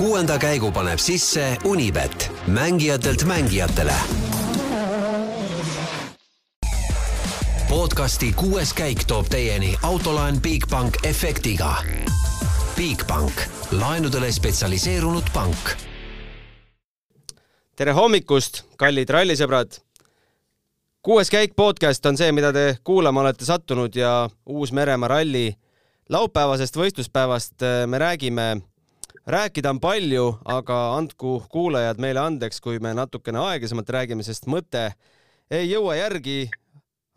kuuenda käigu paneb sisse Unibet, mängijatelt mängijatele. podcasti kuues käik toob teieni autolaen Bigbank efektiga. Bigbank, laenudele spetsialiseerunud pank. tere hommikust, kallid rallisõbrad. kuues käik podcast on see, mida te kuulama olete sattunud ja Uus-Meremaa ralli laupäevasest võistluspäevast äh, me räägime rääkida on palju, aga andku kuulajad meile andeks, kui me natukene aeglasemalt räägime, sest mõte ei jõua järgi.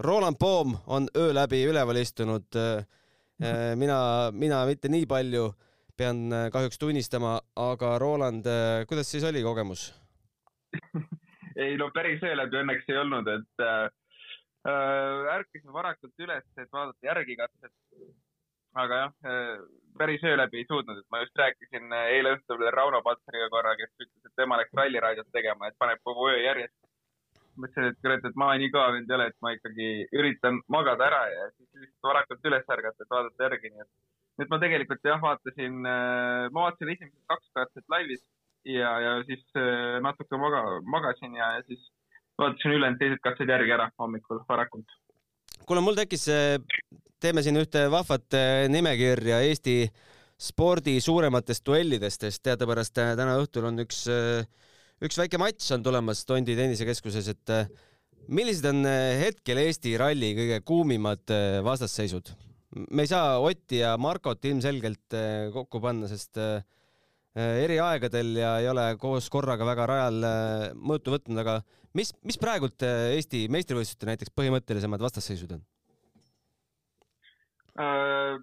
Roland Poom on öö läbi üleval istunud. mina, mina mitte nii palju, pean kahjuks tunnistama, aga Roland, kuidas siis oli kogemus? ei no päris öö läbi õnneks ei olnud, et äh, ärkasime varakult üles, et vaadata järgikatset. aga jah äh,, päris öö läbi ei suutnud, et ma just rääkisin äh, eile õhtul veel Rauno Patsariga korra, kes ütles, et tema läks ralliraadiot tegema, et paneb kogu öö järjest. mõtlesin, et kurat, et ma nii kõva vend ei ole, et ma ikkagi üritan magada ära ja siis lihtsalt varakult üles ärgata, et vaadata järgi, nii et nüüd ma tegelikult jah, vaatasin, äh, ma vaatasin esimesed kaks katset laivis ja, ja siis äh, natuke maga, magasin ja, ja siis vaatasin ülejäänud teised katsed järgi ära hommikul varakult. Kuule, mul tekkis teeme siin ühte vahvat äh, nimekirja Eesti spordi suurematest duellidest, sest teadupärast äh, täna õhtul on üks, üks väike matš on tulemas Tondi tennisekeskuses, et millised on hetkel Eesti ralli kõige kuumimad vastasseisud? me ei saa Otti ja Markot ilmselgelt kokku panna, sest eri aegadel ja ei ole koos korraga väga rajal mõõtu võtnud, aga mis, mis praegult Eesti meistrivõistluste näiteks põhimõttelisemad vastasseisud on? äh,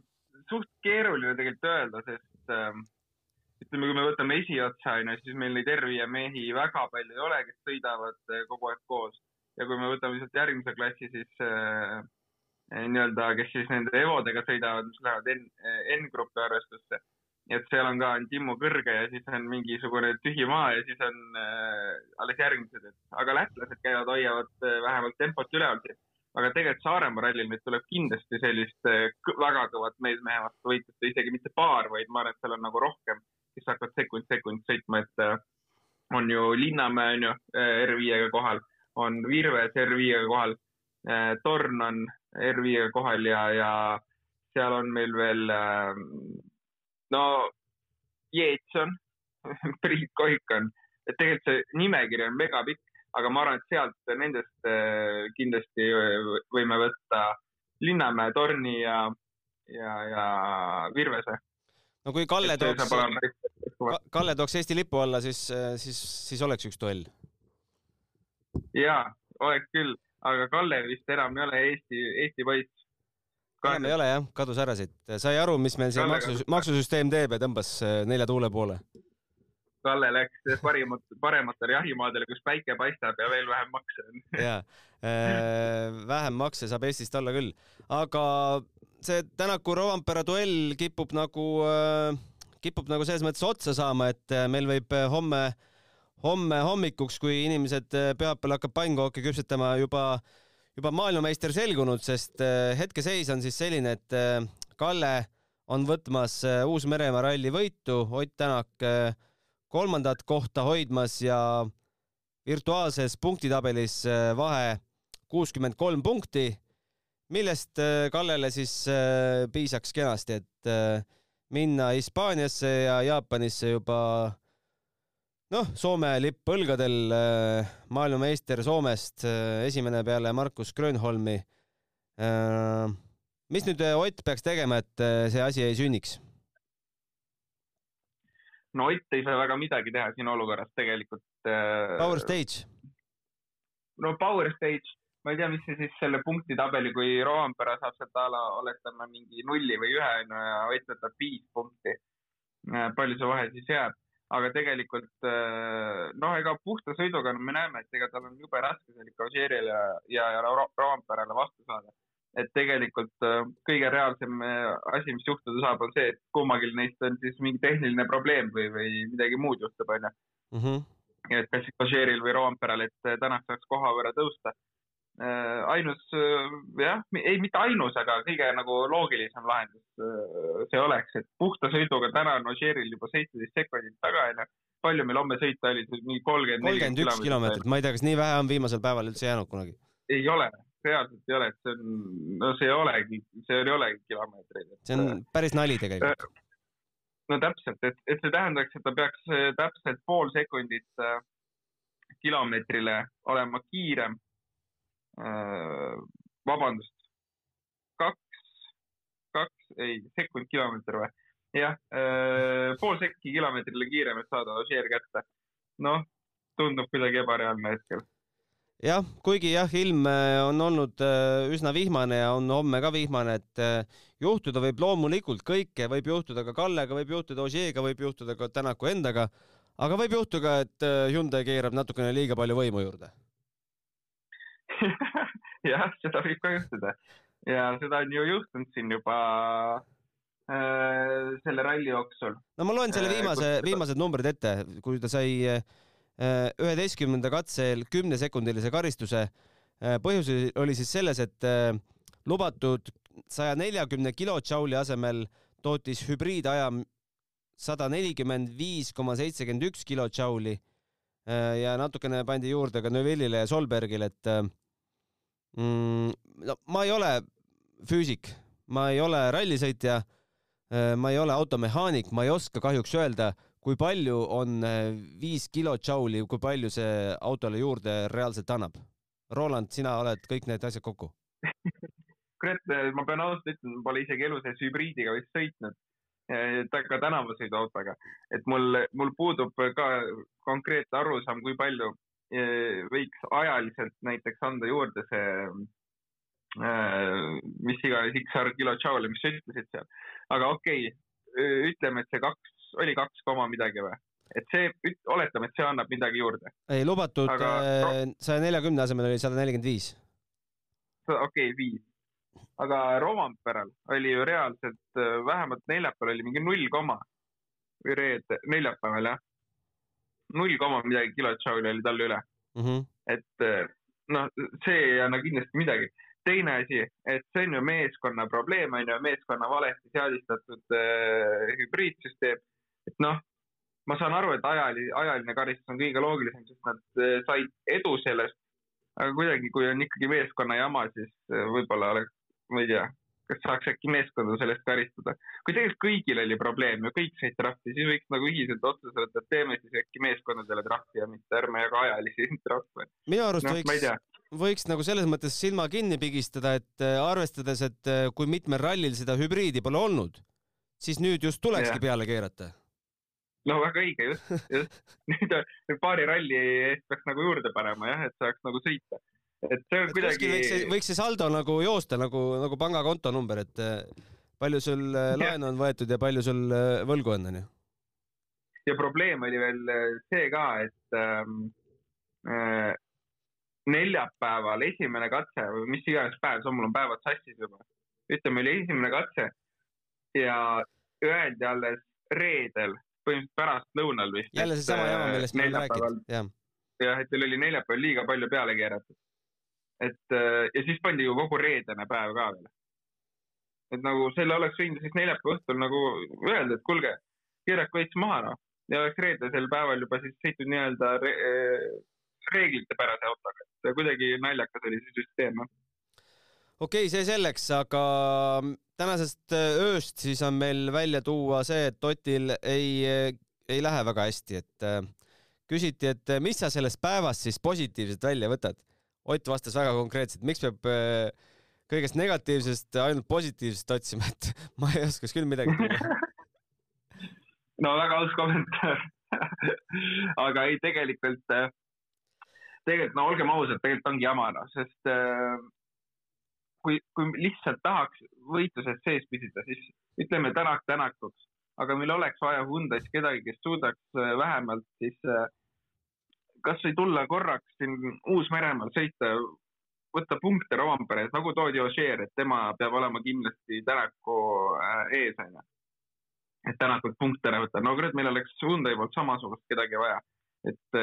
suht keeruline tegelikult öelda, sest äh, ütleme, kui me võtame esiotsa, onju, siis meil neid R5 mehi väga palju ei ole, kes sõidavad äh, kogu aeg koos. ja kui me võtame sealt järgmise klassi, siis äh, nii-öelda, kes siis nende Evodega sõidavad, mis lähevad N, N-grupi arvestusse. Et seal on ka on Timmu Kõrge ja siis on mingisugune tühi maa ja siis on äh, alles järgmised, et aga lätlased käivad, hoiavad äh, vähemalt tempot üleval siin aga tegelikult Saaremaa rallil nüüd tuleb kindlasti sellist äh, väga kõvat mees-mehe vastu võitlust, isegi mitte paar, vaid ma arvan, et seal on nagu rohkem, kes hakkavad sekund-sekund sõitma, et äh, on ju Linnamäe on ju äh, R5-ga kohal, on Virves R5-ga kohal, Torn on R5-ga kohal ja, ja seal on meil veel no Jeets on Priit Koik on, et tegelikult see nimekiri on megapikk aga ma arvan, et sealt nendest äh, kindlasti äh, võime võtta Linnamäe, Torni ja, ja, ja Virvese. no kui Kalle tooks, Kalle tooks Eesti lipu alla, siis, äh, siis, siis oleks üks duell. ja, oleks küll, aga Kalle vist enam ei ole Eesti, Eesti poiss. Enam ei ole jah, kadus ära siit. sai aru, mis meil see maksu, maksusüsteem teeb ja tõmbas nelja tuule poole Kalle läks parimat, parematele jahimaadele, kus päike paistab ja veel vähem makse on. ja äh,, vähem makse saab Eestist olla küll, aga see Tänaku Rovampere duell kipub nagu äh,, kipub nagu selles mõttes otsa saama, et äh, meil võib äh, homme, homme hommikuks, kui inimesed äh, pühapäeval hakkab pannkooke küpsetama, juba, juba maailmameister selgunud, sest hetkeseis on siis selline, et Kalle on võtmas Uus-Meremaa ralli võitu, Ott Tänak kolmandat kohta hoidmas ja virtuaalses punktitabelis äh, vahe kuuskümmend kolm punkti, millest äh, Kallele siis äh, piisaks kenasti, et minna Hispaaniasse ja Jaapanisse juba noh, Soome lipp õlgadel, maailmameister Soomest, esimene peale Markus Grönholmi. mis nüüd Ott peaks tegema, et see asi ei sünniks? no Ott ei saa väga midagi teha siin olukorras tegelikult. Äh, Power stage. no power stage, ma ei tea, mis see siis selle punktitabeli, kui Roompere saab sealt a la, oletame mingi nulli või ühe onju ja Ott võtab viis punkti. Äh, palju see vahe siis jääb? Aga tegelikult äh, noh, ega puhta sõiduga no, me näeme, et ega tal on jube raske seal ikka Ožeerile ja, ja, ja Roomperele vastu saada et tegelikult äh, kõige reaalsem äh, asi, mis juhtuda saab, on see, et kummagil neist on siis mingi tehniline probleem või, või midagi muud juhtub, onju. Mhm. et kas Kožeeril või Roomperal, et Tänak saaks koha võrra tõusta. Äh, ainus äh, jah, ei mitte ainus, aga kõige nagu loogilisem lahendus äh, see oleks, et puhta sõiduga täna on Ožeeril juba seitseteist sekundit taga onju. palju meil homme sõita oli, mingi kolmkümmend, kolmkümmend üks kilomeetrit, ma ei tea, kas nii vähe on viimasel päeval üldse jäänud kunagi? ei ole, reaalselt ei ole, et see on, no see ei olegi, see ei olegi kilomeetreid. see on päris nali tegelikult. no täpselt, et, et see tähendaks, et ta peaks täpselt pool sekundit kilomeetrile olema kiirem. Vabandust, kaks, kaks, ei, sekund kilomeeter või? jah äh,, pool sekki kilomeetrile kiirem, et saada Ožeer kätte. noh, tundub kuidagi ebareaalne hetkel. Jah, kuigi jah, ilm äh, on olnud äh, üsna vihmane ja on homme ka vihmane, et äh, juhtuda võib loomulikult kõike, võib juhtuda ka Kallega, võib juhtuda Ožeega, võib juhtuda ka Tänaku endaga, aga võib juhtuda, et Hyundai keerab natukene liiga palju võimu juurde jah, seda võib ka juhtuda ja seda on ju juhtunud siin juba äh, selle ralli jooksul. no ma loen selle viimase äh,, viimased numbrid ette, kui ta sai äh, Äh, üheteistkümnenda katsel kümnesekundilise karistuse. Äh, põhjus oli siis selles, et äh, lubatud saja neljakümne kilotšauli asemel tootis hübriidaja sada nelikümmend viis koma seitsekümmend üks kilotšauli ja natukene pandi juurde ka Neuvillile ja Solbergile, et mm, no ma ei ole füüsik, ma ei ole rallisõitja, ma ei ole automehaanik, ma ei oska kahjuks öelda kui palju on äh, viis kilotšauli, kui palju see autole juurde reaalselt annab? Roland, sina oled kõik need asjad kokku. Kurat, äh, ma pean ausalt ütlema, pole isegi elu sees hübriidiga vist sõitnud, äh, ka tänavasõiduautoga, et mul, mul puudub ka konkreetne arusaam, kui palju võiks ajaliselt näiteks anda juurde see, mis iganes XR kilotšauli, mis sa ütlesid seal. aga okei okay,, ütleme, et see kaks oli kaks koma midagi või? et see, oletame, et see annab midagi juurde. ei, lubatud äh, saja neljakümne asemel oli sada nelikümmend viis. okei okay,, viis. aga Romperal oli ju reaalselt äh, vähemalt neljapäeval oli mingi null koma või reede, neljapäeval jah. Null koma midagi kilotšauli oli tal üle mm. -hmm. et äh, noh, see ei anna kindlasti midagi teine asi, et see on ju meeskonna probleem, on ju, meeskonna valesti seadistatud äh, hübriidsüsteem et noh, ma saan aru, et ajali, ajaline karistus on kõige loogilisem, sest nad eh, said edu sellest. aga kuidagi, kui on ikkagi meeskonna jama, siis eh, võib-olla oleks, ma ei tea, kas saaks äkki meeskonda sellest karistada. kui tegelikult kõigil oli probleem ja kõik said trahvi, siis võiks nagu ühiselt otsuse võtta, et teeme siis äkki meeskondadele trahvi ja mitte ärme jaga ajalisi trahve. minu arust no, võiks, võiks nagu selles mõttes silma kinni pigistada, et eh, arvestades, et kui mitmel rallil seda hübriidi pole olnud, siis nüüd just tulekski ja. peale keerata no väga õige, just, just. nüüd paari ralli eest peaks nagu juurde panema jah, et saaks nagu sõita. Et see on kuidagi. võiks see, saldo nagu joosta nagu, nagu pangakonto number, et eh, palju sul eh, laenu on võetud ja palju sul eh, võlgu on, onju. ja probleem oli veel see ka, et ähm, äh, neljapäeval esimene katse või mis iganes päev mul on päevad sassis juba. ütleme, oli esimene katse ja öeldi alles reedel põhimõtteliselt pärastlõunal vist. jälle seesama jama, millest me oleme rääkinud, jah. jah, et teil oli neljapäeval liiga palju peale keeratud. Et äh, ja siis pandi ju kogu reedene päev ka veel. et nagu selle oleks võinud siis neljapäeva õhtul nagu öelda, et kuulge, keerake veits maha noh ja oleks reedesel päeval juba siis sõitnud nii-öelda re, äh, reeglitepärase autoga, et kuidagi naljakas oli see süsteem noh okei okay,, see selleks, aga tänasest äh, ööst siis on meil välja tuua see, et Otil ei, ei lähe väga hästi, et küsiti, et mis sa sellest päevast siis positiivselt välja võtad. Ott vastas väga konkreetselt, miks peab kõigest negatiivsest ainult positiivsest otsima, et ma ei oskaks küll midagi tuua. no väga aus kommentaar aga ei, tegelikult, tegelikult no olgem ausad, tegelikult ongi jama noh, sest kui, kui lihtsalt tahaks võitluses sees püsida, siis ütleme tänak tänakuks, aga meil oleks vaja Hyundai's kedagi, kes suudaks äh, vähemalt siis äh, kasvõi tulla korraks siin Uus-Meremaal sõita, võtta punkte Romperes, nagu toodi Ožeer, et tema peab olema kindlasti Tänaku äh, ees, onju. et Tänakult punkte ära võtta. no kurat, meil oleks Hyundai poolt samasugust kedagi vaja, et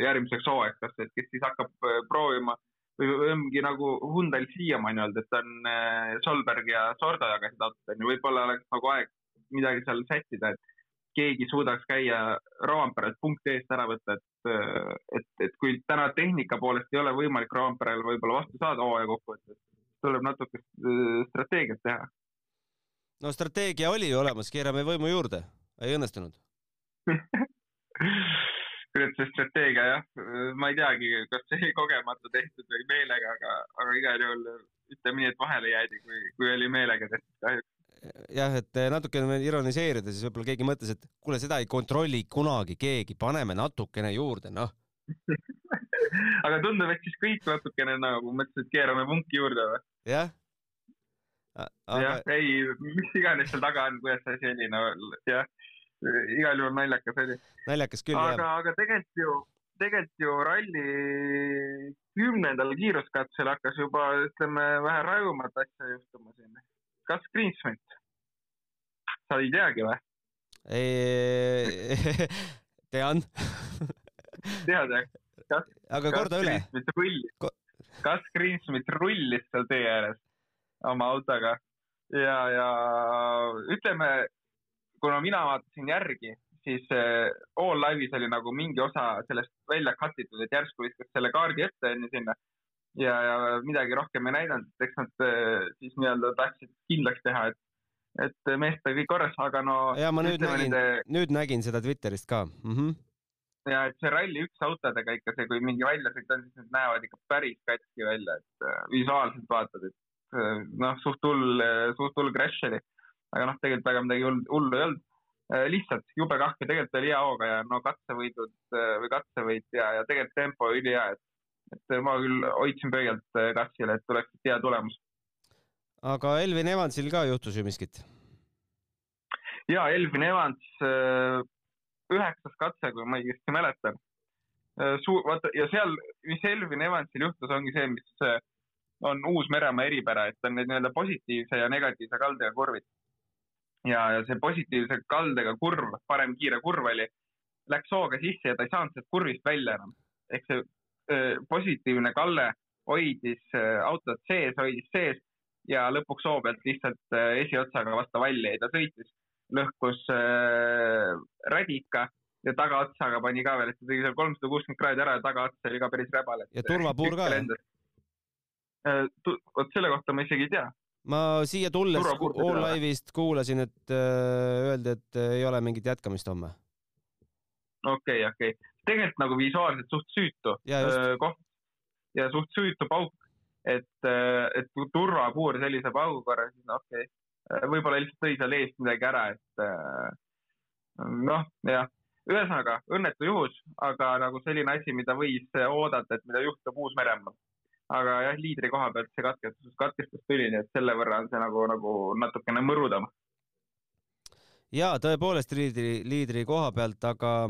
järgmiseks hooajaks kas, et kes siis hakkab proovima või ongi nagu Hyundai'l siiamaani olnud, et on äh, Solberg ja Sordo jagasid autot onju, võib-olla oleks nagu aeg midagi seal sättida, et keegi suudaks käia Rovanperelt punkti eest ära võtta, et, et, et kui täna tehnika poolest ei ole võimalik Rovanperel võib-olla vastu saada hooaja kokkuvõttes, tuleb natuke äh, strateegiat teha. no strateegia oli ju olemas, keerame võimu juurde, ei õnnestunud kurat, see strateegia jah, ma ei teagi, kas see kogemata tehtud või meelega, aga, aga igal juhul ütleme nii, et vahele jäädi, kui, kui oli meelega tehtud kahjuks. Jah, et natukene ironiseerida, siis võib-olla keegi mõtles, et kuule, seda ei kontrolli kunagi keegi, paneme natukene juurde, noh aga tundub, et siis kõik natukene nagu mõtlesid, keerame punki juurde või? jah. jah, ei, mis iganes seal taga on, kuidas see asi oli, no jah igal juhul naljakas oli. naljakas küll, jah. aga, aga tegelikult ju, tegelikult ju ralli kümnendal kiiruskatsel hakkas juba, ütleme, vähe rajumat asja juhtuma siin. Kas Greensmit? sa ei teagi või? tean tead jah? kas, aga korda üle. Ko... kas Greensmit rullis seal tee ääres oma autoga ja, ja ütleme, kuna mina vaatasin järgi, siis äh, All Live'is oli nagu mingi osa sellest välja cut itud, et järsku viskas selle kaardi ette enne sinna ja, ja midagi rohkem ei näidanud, et eks nad äh, siis nii-öelda tahtsid kindlaks teha, et, et meestel kõik korras, aga no. ja ma nüüd nägin nende..., nüüd nägin seda Twitterist ka mm. -hmm. ja et see Rally1 autodega ikka see, kui mingi väljasõit on, siis need näevad ikka päris katki välja, et äh, visuaalselt vaatad, et noh, suht hull, suht hull crash oli aga noh, tegelikult väga midagi hullu ei olnud. Lihtsalt jube kahju, tegelikult oli hea hooga ja no katsevõidud või katsevõit ja, ja tegelikult tempo ülihea, et, et ma küll hoidsin pöialt äh, katsile, et tuleks hea tulemus. aga Elvin Evansil ka juhtus ju miskit? ja Elvin Evans, üheksas katse, kui ma õigesti mäletan. Suu-, vaata ja seal, mis Elvin Evansil juhtus, ongi see, mis on Uus-Meremaa eripära, et on need nii-öelda positiivse ja negatiivse kaldega kurvid ja, ja see positiivse kaldega kurv, parem kiire kurv oli, läks hooga sisse ja ta ei saanud sealt kurvist välja enam. ehk see positiivne kalle hoidis öö, autot sees, hoidis sees ja lõpuks hoo pealt lihtsalt öö, esiotsaga vastu valli jäi, ta sõitis, lõhkus öö, rädika ja tagaotsaga pani ka veel, et ta tegi seal kolmsada kuuskümmend kraadi ära ja tagaots oli ka päris räbal. ja turvapuur ka? vot selle kohta ma isegi ei tea ma siia tulles All Live'ist kuulasin, et äh, öeldi, et äh, ei ole mingit jätkamist homme. okei okay,, okei okay., tegelikult nagu visuaalselt suht süütu koht. Ja suht süütu pauk, et, et kui turvapuur sellise paugu korral, siis no okei. Okay., võib-olla lihtsalt tõi seal eest midagi ära, et noh, jah. Ühesõnaga õnnetu juhus, aga nagu selline asi, mida võis oodata, et mida juhtub Uus-Meremaal. Aga jah, liidri koha pealt see katkestus, katkestus tuli, nii et selle võrra on see nagu, nagu natukene mõrudam. ja tõepoolest liidri, liidri koha pealt, aga,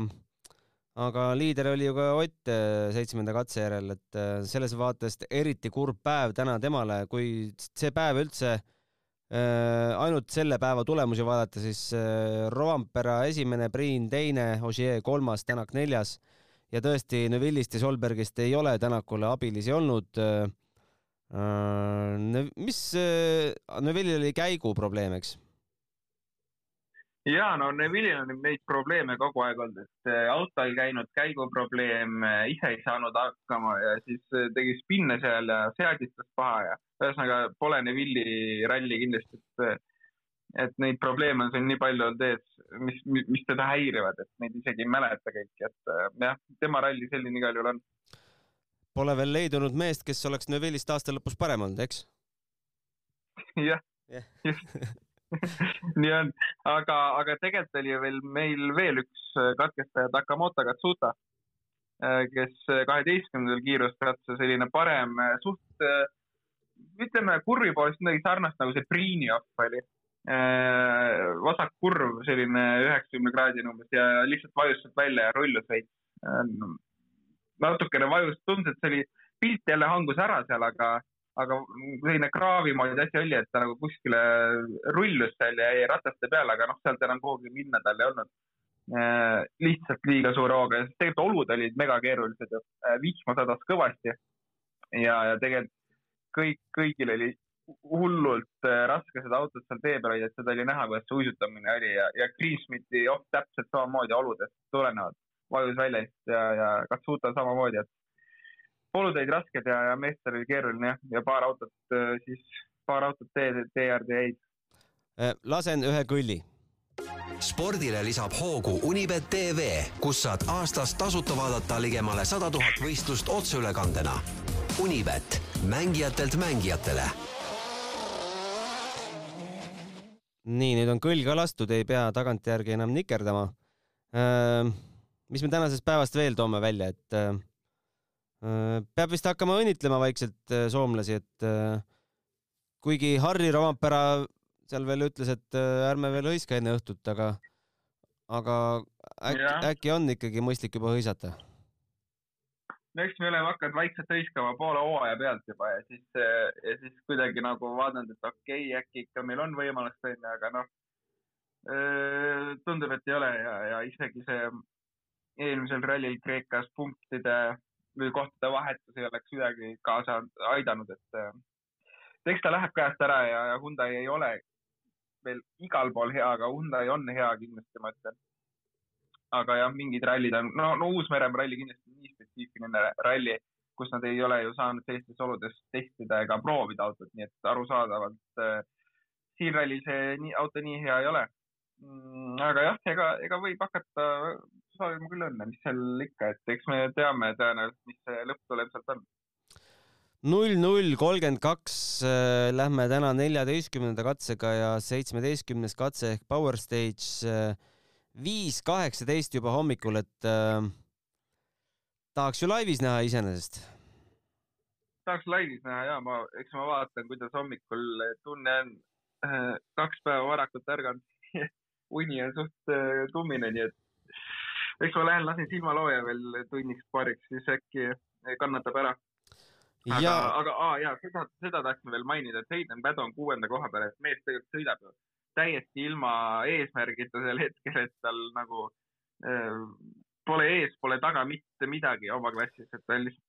aga liider oli ju ka Ott äh, seitsmenda katse järel, et äh, selles vaatest eriti kurb päev täna temale, kui see päev üldse äh, ainult selle päeva tulemusi vaadata, siis Rovampera esimene, Priin teine, Ogier kolmas, Tänak neljas ja tõesti Neville'ist ja Solbergist ei ole Tänakule abilisi olnud. Äh, mis äh, Neville'il oli käigu probleem, eks? Ja no Neville'il on neid probleeme kogu aeg olnud, et äh, auto ei käinud, käiguprobleem, ise ei saanud hakkama ja siis tegi spinne seal ja seadistas paha ja ühesõnaga pole Neville'i ralli kindlasti, et et neid probleeme on siin nii palju olnud ees, mis, mis teda häirivad, et neid isegi ei mäleta kõiki, et äh, jah, tema ralli selline igal juhul on. Pole veel leidunud meest, kes oleks Neville'ist aasta lõpus parem olnud, eks? jah just nii on, aga, aga tegelikult oli veel meil veel üks katkestaja Takamoto Katsuta, äh, kes kaheteistkümnendal kiiruskatse selline parem suht ütleme kurvi poolest midagi sarnast nagu see Priini off oli Äh, vasak kurv, selline üheksakümne kraadine umbes ja lihtsalt vajus sealt välja ja rullus veits. Äh, natukene vajus, tundus, et see oli, pilt jälle hangus ära seal, aga, aga selline kraavi moodi asi oli, et ta nagu kuskile rullus seal ja jäi rataste peale, aga noh, sealt enam kuhugi minna tal ei olnud. Äh, lihtsalt liiga suure hooga ja tegelikult olud olid megakeerulised ju, vihma sadas kõvasti ja, ja tegelikult kõik, kõigil oli hullult äh, raske seda autot seal tee peal hoida, et seda oli näha, kuidas see uisutamine oli ja, ja Greensmiti joht täpselt samamoodi oludest tulenevalt vajus väljast ja, ja Katsuta samamoodi, et olud olid rasked ja, ja meestel oli keeruline jah, ja paar autot äh, siis, paar autot tee, tee äärde jäid. Äh, lasen ühe kõlli. spordile lisab hoogu Unibet tv, kus saad aastas tasuta vaadata ligemale sada tuhat võistlust otseülekandena. Unibet, mängijatelt mängijatele nii, nüüd on kõll ka lastud, ei pea tagantjärgi enam nikerdama. mis me tänasest päevast veel toome välja, et peab vist hakkama õnnitlema vaikselt soomlasi, et kuigi Harri Rovampera seal veel ütles, et ärme veel hõiska enne õhtut, aga, aga äkki, äkki on ikkagi mõistlik juba hõisata? No eks me oleme hakanud vaikselt hõiskama poole hooaja pealt juba ja siis, ja siis kuidagi nagu vaadanud, et okei okay,, äkki ikka meil on võimalust onju, aga noh, tundub, et ei ole ja, ja isegi see eelmisel rallil Kreekas punktide või kohtade vahetus ei oleks kuidagi kaasa aidanud, et eks ta läheb käest ära ja, ja Hyundai ei ole veel igal pool hea, aga Hyundai on hea kindlasti, ma ütlen aga jah, mingid rallid on, no, no Uus-Meremaa ralli kindlasti nii spetsiifiline ralli, kus nad ei ole ju saanud sellistes oludes testida ega proovida autot, nii et arusaadavalt äh, siin rallil see nii, auto nii hea ei ole mm,. aga jah, ega, ega võib hakata soovima küll õnne, mis seal ikka, et eks me teame tõenäoliselt, mis see lõpptulem sealt on null, null, kolmkümmend kaks, äh, lähme täna neljateistkümnenda katsega ja seitsmeteistkümnes katse ehk Power Stage äh, viis kaheksateist juba hommikul, et äh, tahaks ju laivis näha iseenesest. tahaks laivis näha ja ma, eks ma vaatan, kuidas hommikul tunne on äh,. kaks päeva varakult ärganud uni on suht tummine, nii et eks ma lähen lasen silmalooja veel tunniks-paariks, siis äkki kannatab ära. aga ja..., aga aa, jaa, seda, seda tahtsin veel mainida, et Hayden Pädo on kuuenda koha peal, et mees tegelikult sõidab ju täiesti ilma eesmärgita sel hetkel, et tal nagu äh, pole ees, pole taga mitte midagi oma klassis, et ta on lihtsalt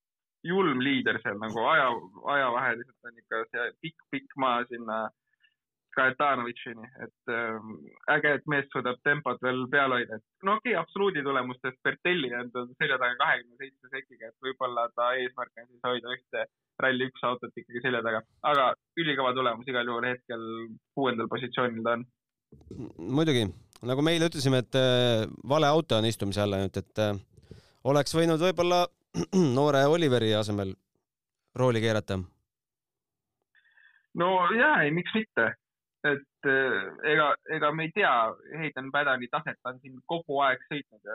julm liider seal nagu aja, ajavahe lihtsalt on ikka see pikk-pikk maa sinna Kajetanovitšini, et äh, äge, et mees suudab tempot veel peal hoida, no okei okay,, absoluudi tulemustes Bertelli on tal selja taga kahekümne seitsme sekiga, et võib-olla ta eesmärk on siis hoida ühte ralli üks autot ikkagi selja taga, aga ülikõva tulemus igal juhul hetkel kuuendal positsioonil ta on. muidugi, nagu me eile ütlesime, et äh, vale auto on istumise all ainult, et äh, oleks võinud võib-olla noore Oliveri asemel rooli keerata. no jaa, ei, miks mitte, et äh, ega, ega me ei tea Hayden Padani taset, ta on siin kogu aeg sõitnud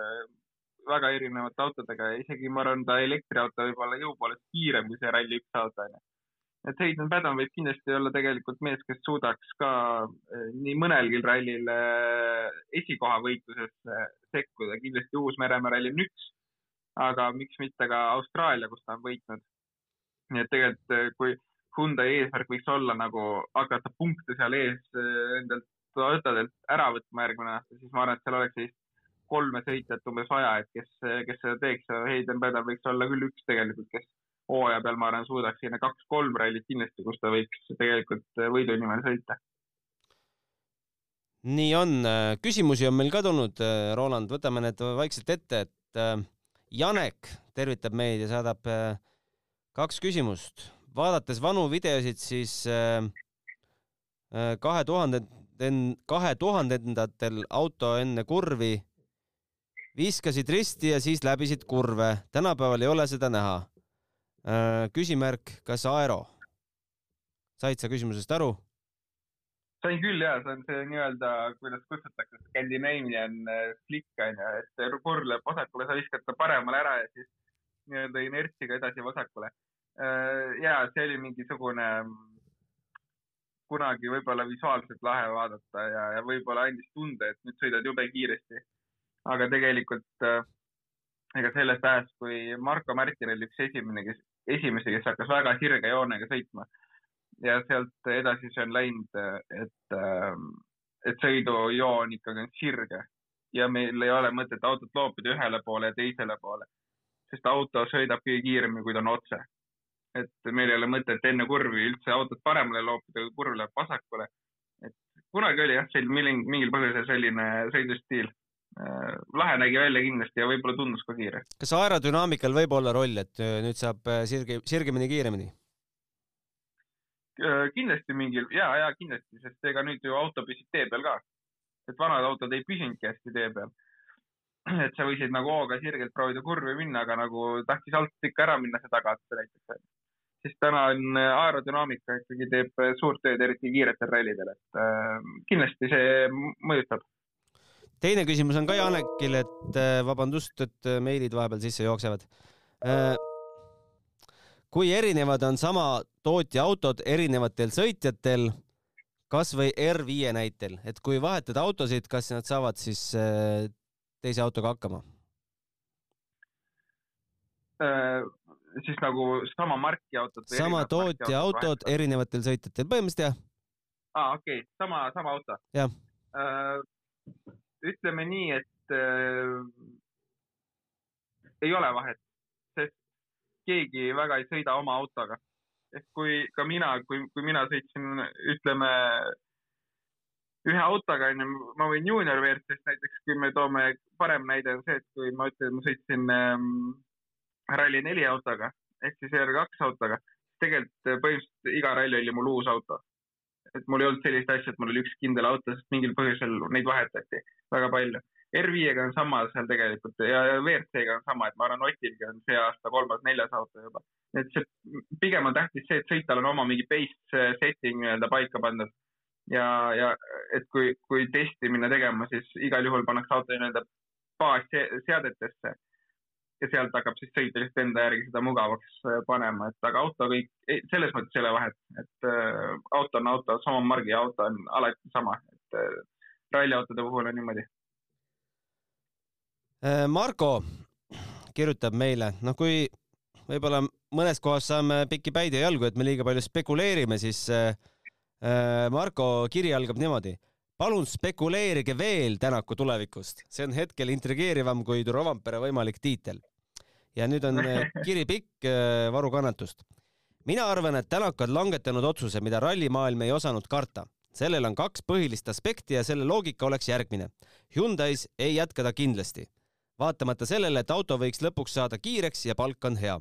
väga erinevate autodega ja isegi ma arvan, ta elektriauto võib olla jõu poolest kiirem kui see Rally1 auto onju. et Hayden Padon võib kindlasti olla tegelikult mees, kes suudaks ka eh, nii mõnelgi rallil eh, esikoha võitlusesse sekkuda, kindlasti Uus-Meremaa ralli on üks, aga miks mitte ka Austraalia, kus ta on võitnud. nii et tegelikult, eh, kui Hyundai eesmärk võiks olla nagu hakata punkte seal ees endalt autodelt ära võtma järgmine aasta, siis ma arvan, et seal oleks sellist kolme sõitjat umbes vaja, et kes, kes seda teeks ja Hayden Pedal võiks olla küll üks tegelikult, kes hooaja peal, ma arvan, suudaks sinna kaks-kolm rallit kindlasti, kus ta võiks tegelikult võidu nimel sõita. nii on, küsimusi on meil ka tulnud, Roland, võtame need vaikselt ette, et Janek tervitab meid ja saadab kaks küsimust. Vaadates vanu videosid, siis äh, kahe tuhande, kahe tuhandendatel auto enne kurvi viskasid risti ja siis läbisid kurve. tänapäeval ei ole seda näha. Äh, küsimärk, kas Aero? said sa küsimusest aru? sain küll ja, see on see nii-öelda, kuidas kutsutakse, Scandinavian äh, flick on ju, et kurv läheb vasakule, sa viskad ta paremale ära ja siis nii-öelda inertsiga edasi vasakule. Äh, ja see oli mingisugune kunagi võib-olla visuaalselt lahe vaadata ja, ja võib-olla andis tunde, et nüüd sõidad jube kiiresti. Aga tegelikult äh, ega sellest ajast, kui Marko Märtin oli üks esimene, kes, esimesi, kes hakkas väga sirge joonega sõitma. Ja sealt edasi see on läinud, et, äh, et sõidujoon ikkagi on sirge. Ja meil ei ole mõtet autot loopida ühele poole ja teisele poole, sest auto sõidab kõige kiiremini, kui ta on otse. Et meil ei ole mõtet enne kurvi üldse autot paremale loopida, kui kurv läheb vasakule. et kunagi oli jah, selline mingil, mingil põhjusel selline sõidustiil. Äh, lahe nägi välja kindlasti ja võib-olla tundus ka kiire. kas aerodünaamikal võib olla roll, et äh, nüüd saab sirge, sirgemini, kiiremini? kindlasti mingil ja, ja kindlasti, sest ega nüüd ju auto püsib tee peal ka. et vanad autod ei püsinudki hästi tee peal et sa võisid nagu hooga sirgelt proovida kurvi minna, aga nagu tahtis alt ikka ära minna see tagatuse näiteks. Siis täna on äh, aerodünaamika ikkagi teeb äh, suurt tööd, eriti kiiretel rallidel, et äh, kindlasti see mõjutab. teine küsimus on ka Janekil, et vabandust, et meilid vahepeal sisse jooksevad kui erinevad on sama tootja autod erinevatel sõitjatel kasvõi R5 näitel, et kui vahetada autosid, kas nad saavad siis teise autoga hakkama? Siis nagu sama marki autod? sama tootja autod erinevatel sõitjatel, põhimõtteliselt jah. aa, okei okay., sama, sama auto? jah äh,. ütleme nii, et äh, ei ole vahet, sest keegi väga ei sõida oma autoga. et kui ka mina, kui, kui mina sõitsin, ütleme ühe autoga onju, ma võin juunior WRC-st näiteks, kui me toome, parem näide on see, et kui ma ütlen, ma sõitsin ähm, Rally4 autoga ehk siis R2 autoga, tegelikult äh, põhimõtteliselt iga ralli oli mul uus auto. et mul ei olnud sellist asja, et mul oli üks kindel auto, sest mingil põhjusel neid vahetati väga palju. R5-ga on sama seal tegelikult ja WRC-ga on sama, et ma arvan, Otilgi on see aasta kolmas-neljas auto juba. et see pigem on tähtis see, et sõitjal on oma mingi base setting nii-öelda paika pandud ja, ja et kui, kui testi minna tegema, siis igal juhul pannakse auto nii-öelda baasseadetesse ja sealt hakkab siis sõitja lihtsalt enda järgi seda mugavaks äh, panema, et aga auto kõik, selles mõttes ei ole vahet, et äh, auto on auto, sama margi auto on alati sama, et äh, ralliautode puhul on niimoodi. Äh, Marko kirjutab meile, noh, kui võib-olla mõnes kohas saame pikki päid ja jalgu, et me liiga palju spekuleerime, siis äh, Äh, Marko kiri algab niimoodi. palun spekuleerige veel Tänaku tulevikust, see on hetkel intrigeerivam kui Rovanpere võimalik tiitel. Ja nüüd on äh, kiri pikk, äh, varu kannatust. mina arvan, et Tänak on langetanud otsuse, mida rallimaailm ei osanud karta. sellel on kaks põhilist aspekti ja selle loogika oleks järgmine. Hyundai's ei jätka ta kindlasti, vaatamata sellele, et auto võiks lõpuks saada kiireks ja palk on hea.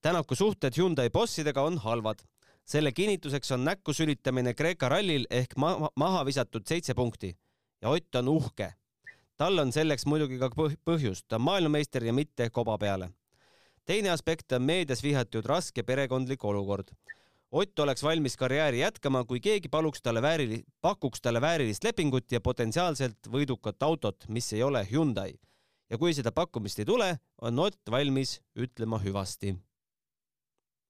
Tänaku suhted Hyundai bossidega on halvad selle kinnituseks on näkku sülitamine Kreeka rallil ehk ma maha visatud seitse punkti ja Ott on uhke. Tal on selleks muidugi ka põhjust, ta on maailmameister ja mitte koba peale. teine aspekt on meedias vihatud raske perekondlik olukord. Ott oleks valmis karjääri jätkama, kui keegi paluks talle väärili-, pakuks talle väärilist lepingut ja potentsiaalselt võidukat autot, mis ei ole Hyundai. ja kui seda pakkumist ei tule, on Ott valmis ütlema hüvasti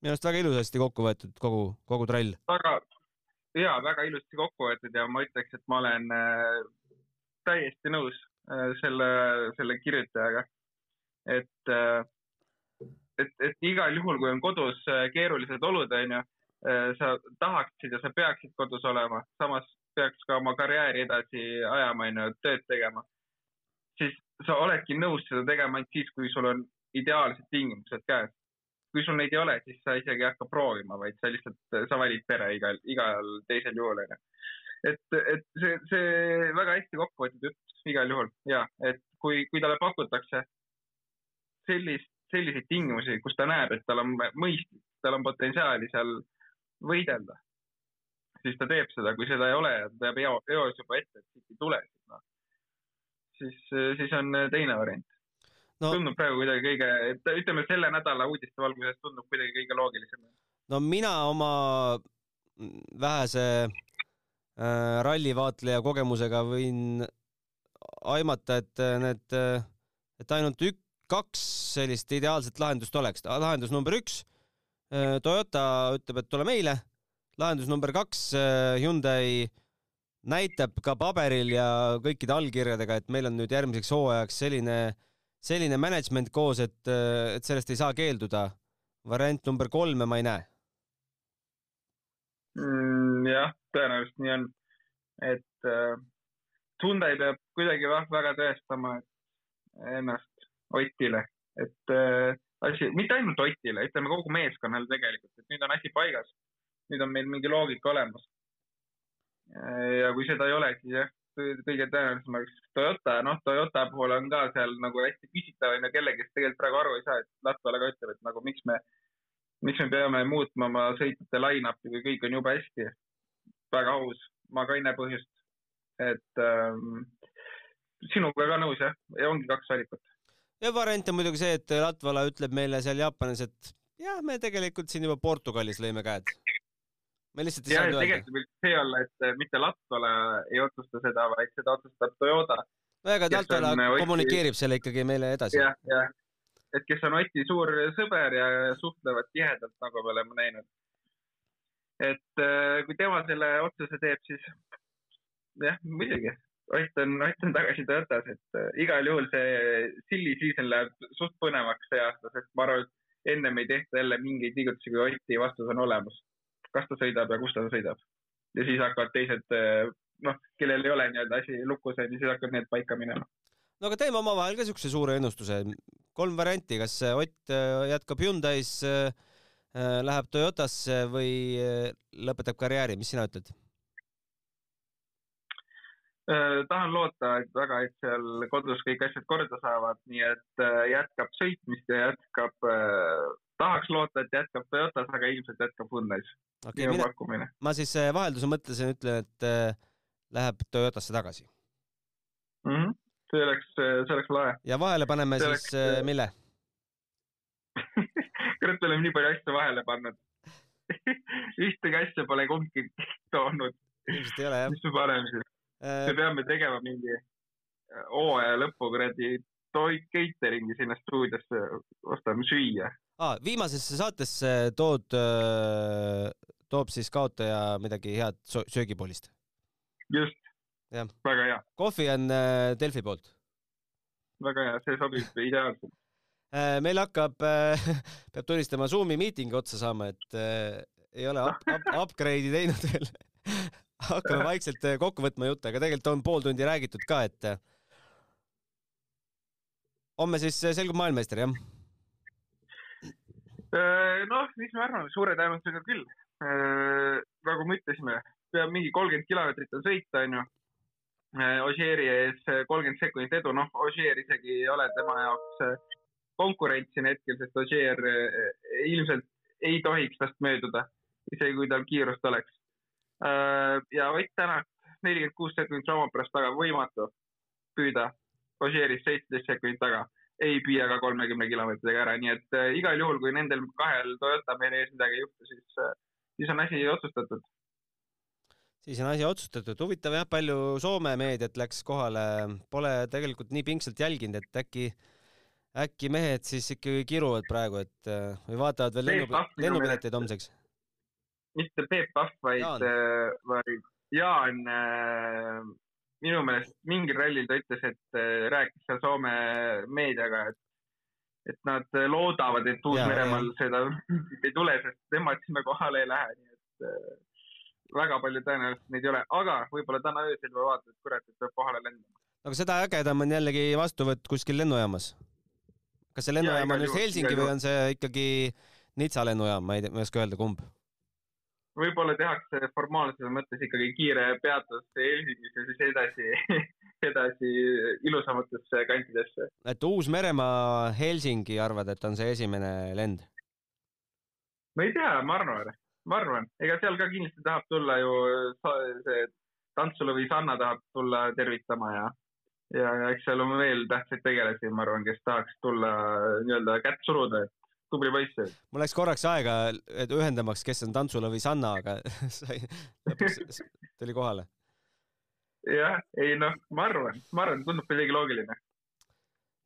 minu arust väga ilusasti kokku võetud kogu, kogu trall. väga, ja väga ilusti kokku võetud ja ma ütleks, et ma olen äh, täiesti nõus selle, selle kirjutajaga. et äh,, et, et igal juhul, kui on kodus äh, keerulised olud, onju, äh, sa tahaksid ja sa peaksid kodus olema, samas peaks ka oma karjääri edasi ajama, onju, tööd tegema, siis sa oledki nõus seda tegema ainult siis, kui sul on ideaalsed tingimused käes kui sul neid ei ole, siis sa isegi ei hakka proovima, vaid sa lihtsalt, sa valid pere igal, igal teisel juhul, onju. et, et see, see väga hästi kokku võetud jutt igal juhul ja, et kui, kui talle pakutakse sellist, selliseid tingimusi, kus ta näeb, et tal on mõistlik, tal on potentsiaali seal võidelda, siis ta teeb seda, kui seda ei ole ja ta teab eos juba ette, et siit ei tule, noh, siis, siis on teine variant. No, tundub praegu kuidagi kõige, ütleme selle nädala uudiste valguses tundub kuidagi kõige loogilisem. no mina oma vähese äh, rallivaatleja kogemusega võin aimata, et äh, need, äh, et ainult ük-, kaks sellist ideaalset lahendust oleks. lahendus number üks, äh, Toyota ütleb, et tule meile. lahendus number kaks, Hyundai näitab ka paberil ja kõikide allkirjadega, et meil on nüüd järgmiseks hooajaks selline selline management koos, et, et sellest ei saa keelduda. variant number kolme ma ei näe mm,. jah, tõenäoliselt nii on, et äh, Hyundai peab kuidagi väga tõestama ennast Otile, et äh, asi, mitte ainult Otile, ütleme kogu meeskonnale tegelikult, et nüüd on asi paigas. nüüd on meil mingi loogika olemas. ja kui seda ei ole, siis jah, kõige tõenäolisem oleks Toyota, noh, Toyota puhul on ka seal nagu hästi küsitav on ju kellegi, kes tegelikult praegu aru ei saa, et Latvala ka ütleb, et nagu miks me, miks me peame muutma oma sõitjate line-up'i, kui kõik on jube hästi. väga aus, ma ka ei näe põhjust. Et ähm, sinuga ka nõus jah, ja ongi kaks valikut. ja variant on muidugi see, et Latvala ütleb meile seal Jaapanis, et jah, me tegelikult siin juba Portugalis lõime käed. me lihtsalt ei ja saanud öelda. tegelikult võib see olla, et mitte Latvala ei otsusta seda, vaid seda otsustab Toyota. väga kes Latvala äh, Oti- kommunikeerib selle ikkagi meile edasi. jah, jah, et kes on Oti suur sõber ja suhtlevad tihedalt, nagu me oleme näinud. et äh, kui tema selle otsuse teeb, siis jah, muidugi, Ott on, Ott on tagasi Toyotas, et äh, igal juhul see silly season läheb suht põnevaks see aasta, sest ma arvan, et ennem ei tehta jälle mingeid liigutusi, kui Oti vastus on olemas. kas ta sõidab ja kus ta sõidab. ja siis hakkavad teised, noh, kellel ei ole nii-öelda asi lukus, siis hakkavad need paika minema. no aga teeme omavahel ka siukse suure ennustuse. kolm varianti, kas Ott äh, jätkab Hyundai's, läheb Toyotasse või äh, lõpetab karjääri, mis sina ütled? Äh, tahan loota, et väga, et seal kodus kõik asjad korda saavad, nii et äh, jätkab sõitmist ja jätkab, tahaks loota, et jätkab Toyotas, aga ilmselt jätkab Hyundai's. okei minu okay,, pakkumine. ma siis äh, vahelduse mõttes ütlen, et äh, läheb Toyotasse tagasi Mhm. see oleks, see oleks lahe. ja vahele paneme See siis oleks, äh, äh, mille? kurat, me oleme nii palju asju vahele pannud. ühtegi asja pole kumbki toonud, ilmselt ei ole jah mis me paneme siis? Me äh,. peame tegema mingi hooaja lõpu kuradi toit catering'i sinna stuudiosse, ostame süüa. Ah, viimasesse saatesse tood, toob siis kaotaja midagi head söögipoolist. just väga hea, kohvi on äh, Delfi poolt. väga hea, see sobib ideaalselt. Äh, meil hakkab, peab tunnistama, Zoomi miiting otsa saama, et äh, ei ole up, up, upgrade'i teinud veel. Hakkame vaikselt äh, kokku võtma jutte, aga tegelikult on pool tundi räägitud ka, et äh, homme siis äh, selgub maailmameister, jah? noh, mis me arvame, suure tõenäosusega küll. nagu me ütlesime, peab mingi kolmkümmend kilomeetrit on sõita, onju. Ožeeri ees kolmkümmend sekundit edu, noh, Ožeer isegi ei ole tema jaoks konkurents siin hetkel, sest Ožeer ilmselt ei tohiks tast mööduda, isegi kui tal kiirust oleks. Ja Ott Tänak, nelikümmend kuus sekundit Rooma pärast taga, võimatu püüda Ožeerist seitseteist sekundit taga ei püüa ka kolmekümne kilomeetriga ära, nii et äh, igal juhul, kui nendel kahel Toyota meil ees midagi ei juhtu, siis äh,, siis on asi otsustatud. siis on asi otsustatud. huvitav jah, palju Soome meediat läks kohale, pole tegelikult nii pingsalt jälginud, et äkki, äkki mehed siis ikkagi kiruvad praegu, et äh, või vaatavad veel lennu lennupileteid homseks. Mitte Peep Pahv, vaid vaid Jaan äh, minu meelest mingil rallil ta ütles, et äh, rääkis seal Soome meediaga, et et nad loodavad, et Uus-Meremaal seda ei tule, sest nemad sinna kohale ei lähe, nii et äh, väga palju tõenäoliselt neid ei ole, aga võib-olla täna öösel juba vaatad, et kurat, et peab kohale lendama. aga seda ägedam on jällegi vastuvõtt kuskil lennujaamas. kas see lennujaam on just Helsingi või on see ikkagi Nitsa lennujaam, ma ei tea, ma ei oska öelda, kumb. Võib-olla tehakse formaalsuse mõttes ikkagi kiire peatus Helsingis ja siis edasi, edasi ilusamatesse kantidesse. et Uus-Meremaa, Helsingi arvad, et on see esimene lend? ma ei tea, ma arvan, ma arvan, ega seal ka kindlasti tahab tulla ju see tantsulõvi Sanna tahab tulla tervitama ja, ja, ja eks seal on veel tähtsaid tegelasi, ma arvan, kes tahaks tulla nii-öelda kätt suruda, et tubli poiss. mul läks korraks aega, et ühendamaks, kes on tantsulõvi Sanna, aga sai, lõpuks tuli kohale. jah, ei noh, ma arvan, ma arvan, tundub kuidagi loogiline.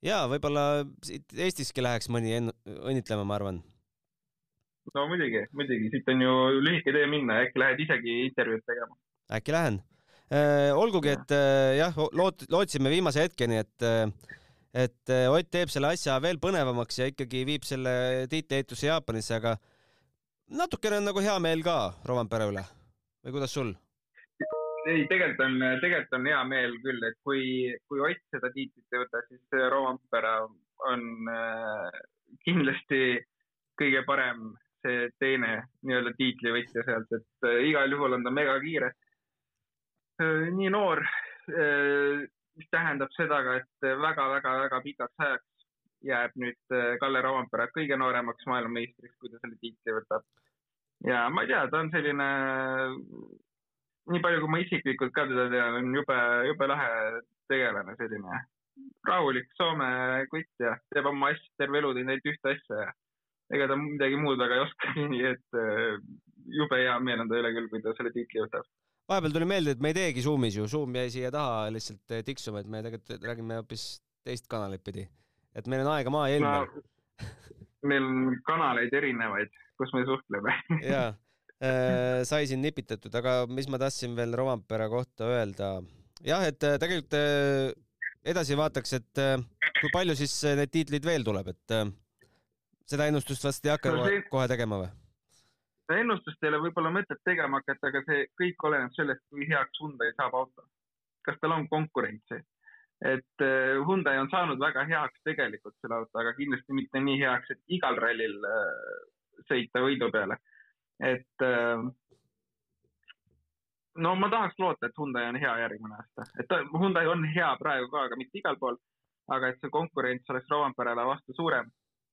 ja võib-olla siit Eestiski läheks mõni õnnitlema, ma arvan. no muidugi, muidugi, siit on ju lühike tee minna, äkki lähed isegi intervjuud tegema. äkki lähen. olgugi, et äh, jah, loot-, lootsime viimase hetkeni, et äh, et äh, Ott teeb selle asja veel põnevamaks ja ikkagi viib selle tiitliehituse Jaapanisse, aga natukene on nagu hea meel ka Rovanpere üle või kuidas sul? ei, tegelikult on, tegelikult on hea meel küll, et kui, kui Ott seda tiitlit ei võta, siis Roompere on äh, kindlasti kõige parem see teine nii-öelda tiitlivõitja sealt, et äh, igal juhul on ta megakiire. nii noor, mis tähendab seda ka, et väga-väga-väga pikaks ajaks jääb nüüd äh, Kalle Roompere kõige nooremaks maailmameistriks, kui ta selle tiitli võtab. ja ma ei tea, ta on selline, nii palju, kui ma isiklikult ka teda tean, on jube, jube lahe tegelane, selline rahulik Soome kutt ja teeb oma asja, terve elu teinud ainult ühte asja ja ega ta midagi muud väga ei oskagi, nii et äh, jube hea meel on ta üle küll, kui ta selle tiitli võtab. Vahepeal tuli meelde, et me ei teegi Zoomis ju, Zoom jäi siia taha lihtsalt eh, tiksuma, et me tegelikult räägime hoopis teist kanalit pidi. et meil on aega maa ja ilma no,. meil on kanaleid erinevaid, kus me suhtleme. jaa, sai siin nipitatud, aga mis ma tahtsin veel Rovampere kohta öelda? jah, et äh, tegelikult edasi vaataks, et kui palju siis neid tiitleid veel tuleb, et seda ennustust vast ei hakka No kohe, see- kohe tegema või? Ennustust ei ole võib-olla mõtet tegema hakata, aga see kõik oleneb sellest, kui heaks Hyundai saab auto. kas tal on konkurentsi? et äh, Hyundai on saanud väga heaks tegelikult selle auto, aga kindlasti mitte nii heaks, et igal rallil äh, sõita võidu peale. et äh, no ma tahaks loota, et Hyundai on hea järgmine aasta, et Hyundai on hea praegu ka, aga mitte igal pool. aga et see konkurents oleks Rovanperele vastu suurem,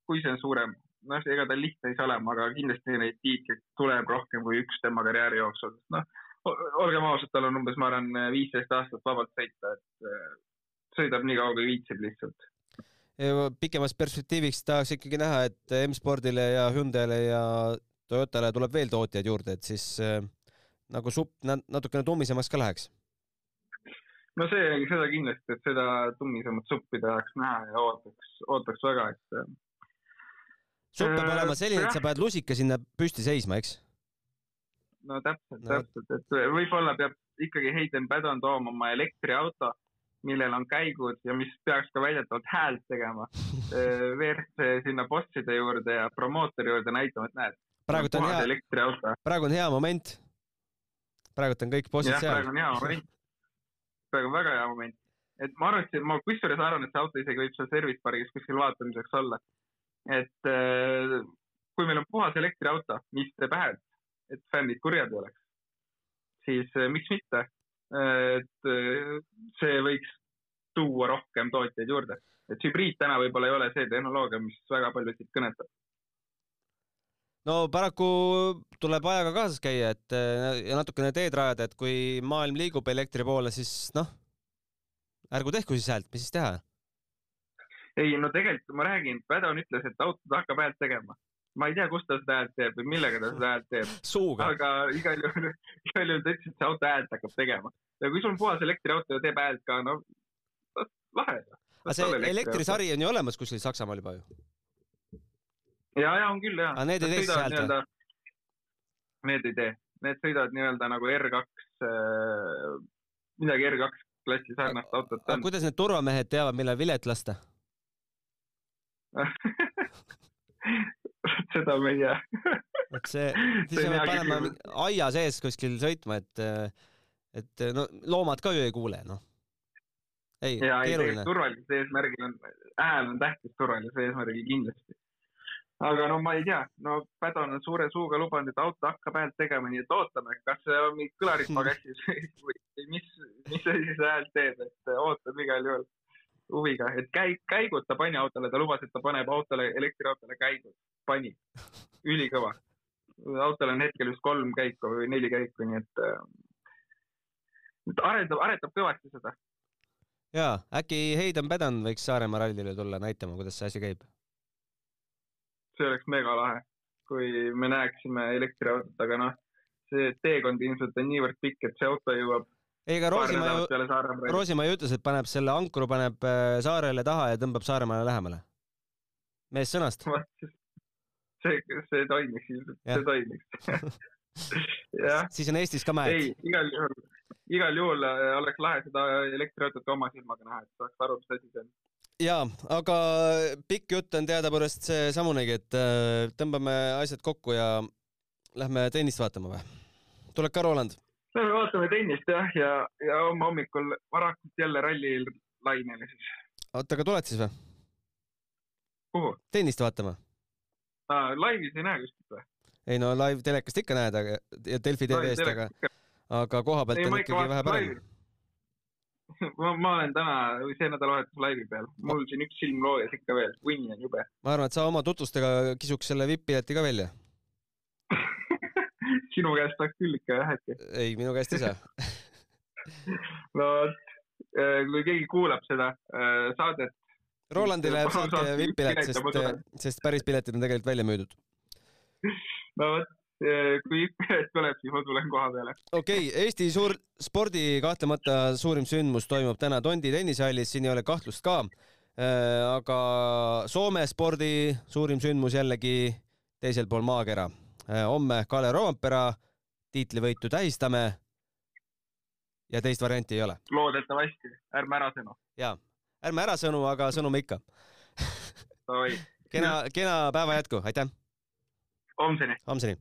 kui see on suurem, noh, ega ta lihtne ei saa olema, aga kindlasti neid tiitleid tuleb rohkem kui üks tema karjääri jooksul. noh, olgem ausad, tal on umbes, ma arvan, viisteist aastat vabalt sõita, et äh, sõidab nii kaua, kui viitsib lihtsalt. pikemas perspektiiviks tahaks ikkagi näha, et M-spordile ja Hyundai'le ja Toyotale tuleb veel tootjaid juurde, et siis äh, nagu supp nat- natukene tummisemaks ka läheks. no see, seda kindlasti, et seda tummisemat suppi tahaks näha ja ootaks, ootaks väga, et supp peab Äh, olema selline, et sa paned lusika sinna püsti seisma, eks? no täpselt No täpselt, et võib-olla peab ikkagi Hayden Paddon tooma oma elektriauto, millel on käigud ja mis peaks ka väidetavalt häält tegema. WRC sinna bosside juurde ja promootori juurde näitama, et näed, praegult on hea, praegu on hea moment. praegult on kõik bossid seal praegu. on hea moment. praegu on väga hea moment. et ma arvan, et ma kusjuures arvan, et see auto isegi võib seal service pargis kuskil vaatamiseks olla. Et äh, kui meil on puhas elektriauto, mis teeb häält, et fännid kurjad ei oleks, siis äh, miks mitte. et äh, see võiks tuua rohkem tootjaid juurde, et hübriid täna võib-olla ei ole see tehnoloogia, mis väga paljusid kõnetab. no paraku tuleb ajaga kaasas käia, et ja natukene teed rajada, et kui maailm liigub elektri poole, siis noh, ärgu tehku siis häält, mis siis teha. Ei no tegelikult ma räägin, Padon ütles, et auto hakkab häält tegema. ma ei tea, kust ta seda häält teeb või millega ta seda häält teeb, aga igal juhul, igal juhul ta ütles, et see auto häält hakkab tegema. ja kui sul on puhas elektriauto ja teeb häält ka, no lahe. aga see elektrisari on ju olemas kuskil Saksamaal juba ju. ja, ja on küll ja. Aga need ei tee siis häält või?? Need ei tee, need sõidavad nii-öelda nagu R2, midagi R2 klassi sarnast autot aga kuidas need turvamehed teavad, millal vilet lasta? seda ma ei tea. et see, siis küsimus. mingi aia sees kuskil sõitma, et, et no loomad ka ju ei kuule, noh. ei, keeruline turvalisuse eesmärgil on, hääl on tähtis turvalisuse eesmärgil kindlasti. aga no ma ei tea, no Padon on suure suuga lubanud, et auto hakkab häält tegema, nii et ootame, kas see on mingid kõlarid pagassis või mis, mis asi see häält teeb, et ootame igal juhul huviga, et käi-, käigud ta pani autole, ta lubas, et ta paneb autole, elektriautole käigud, pani, ülikõva. autol on hetkel vist kolm käiku või neli käiku, nii et äh, et arendab, aretab kõvasti seda. jaa, äkki Heidan Pädan võiks Saaremaa rallile tulla näitama, kuidas see asi käib. see oleks mega lahe, kui me näeksime elektriautot, aga noh, see teekond ilmselt on niivõrd pikk, et see auto jõuab ei, aga Roosimaa ju. Roosimaa ju ütles, et paneb selle ankru paneb äh, saarele taha ja tõmbab Saaremaale lähemale. mees sõnast. see, see toimiks see toimiks. siis on Eestis ka mäed. ei, igal juhul, igal juhul äh, oleks lahe seda elektriautot oma silmaga näha, et saaks aru, mis asi see on. jaa, aga pikk jutt on teadupärast seesamunegi, et äh, tõmbame asjad kokku ja lähme tennist vaatama või? tuled ka, Roland? Lähme vaatame tennist jah, ja, ja homme hommikul varakult jälle rallilainele siis. oota, aga tuled siis või? kuhu? tennist vaatama? aa, laivis ei näe kuskilt või? ei no live telekast ikka näed, aga ja Delfi tv-st, aga, aga koha pealt ei, on ikkagi vähe parem ma, ma olen täna või see nädalavahetus laivi peal, mul siin üks silm loojas ikka veel, uni on jube. ma arvan, et sa oma tutvustega kisuks selle vipp-pileti ka välja. sinu käest tahaks küll ikka jah äkki. ei, minu käest ei saa. no kui keegi kuulab seda äh, saadet, Rolandile Palun saate üks vipp-pilet, sest sest päris piletid on tegelikult välja müüdud. no vot, kui pilet tuleb, siis ma tulen koha peale. okei okay,, Eesti suur spordi kahtlemata suurim sündmus toimub täna Tondi tennisehallis, siin ei ole kahtlust ka. aga Soome spordi suurim sündmus jällegi teisel pool maakera. Homme Kalle Roompera tiitlivõitu tähistame. ja teist varianti ei ole. loodetavasti, ärme ära sõnu. ja, ärme ära sõnu, aga sõnume ikka. Kena, kena päeva jätku, aitäh, homseni. homseni.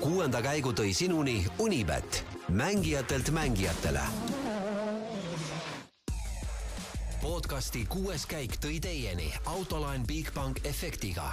kuuenda käigu tõi sinuni Unibet, mängijatelt mängijatele. podcasti kuues käik tõi teieni autolaen Bigbank efektiga.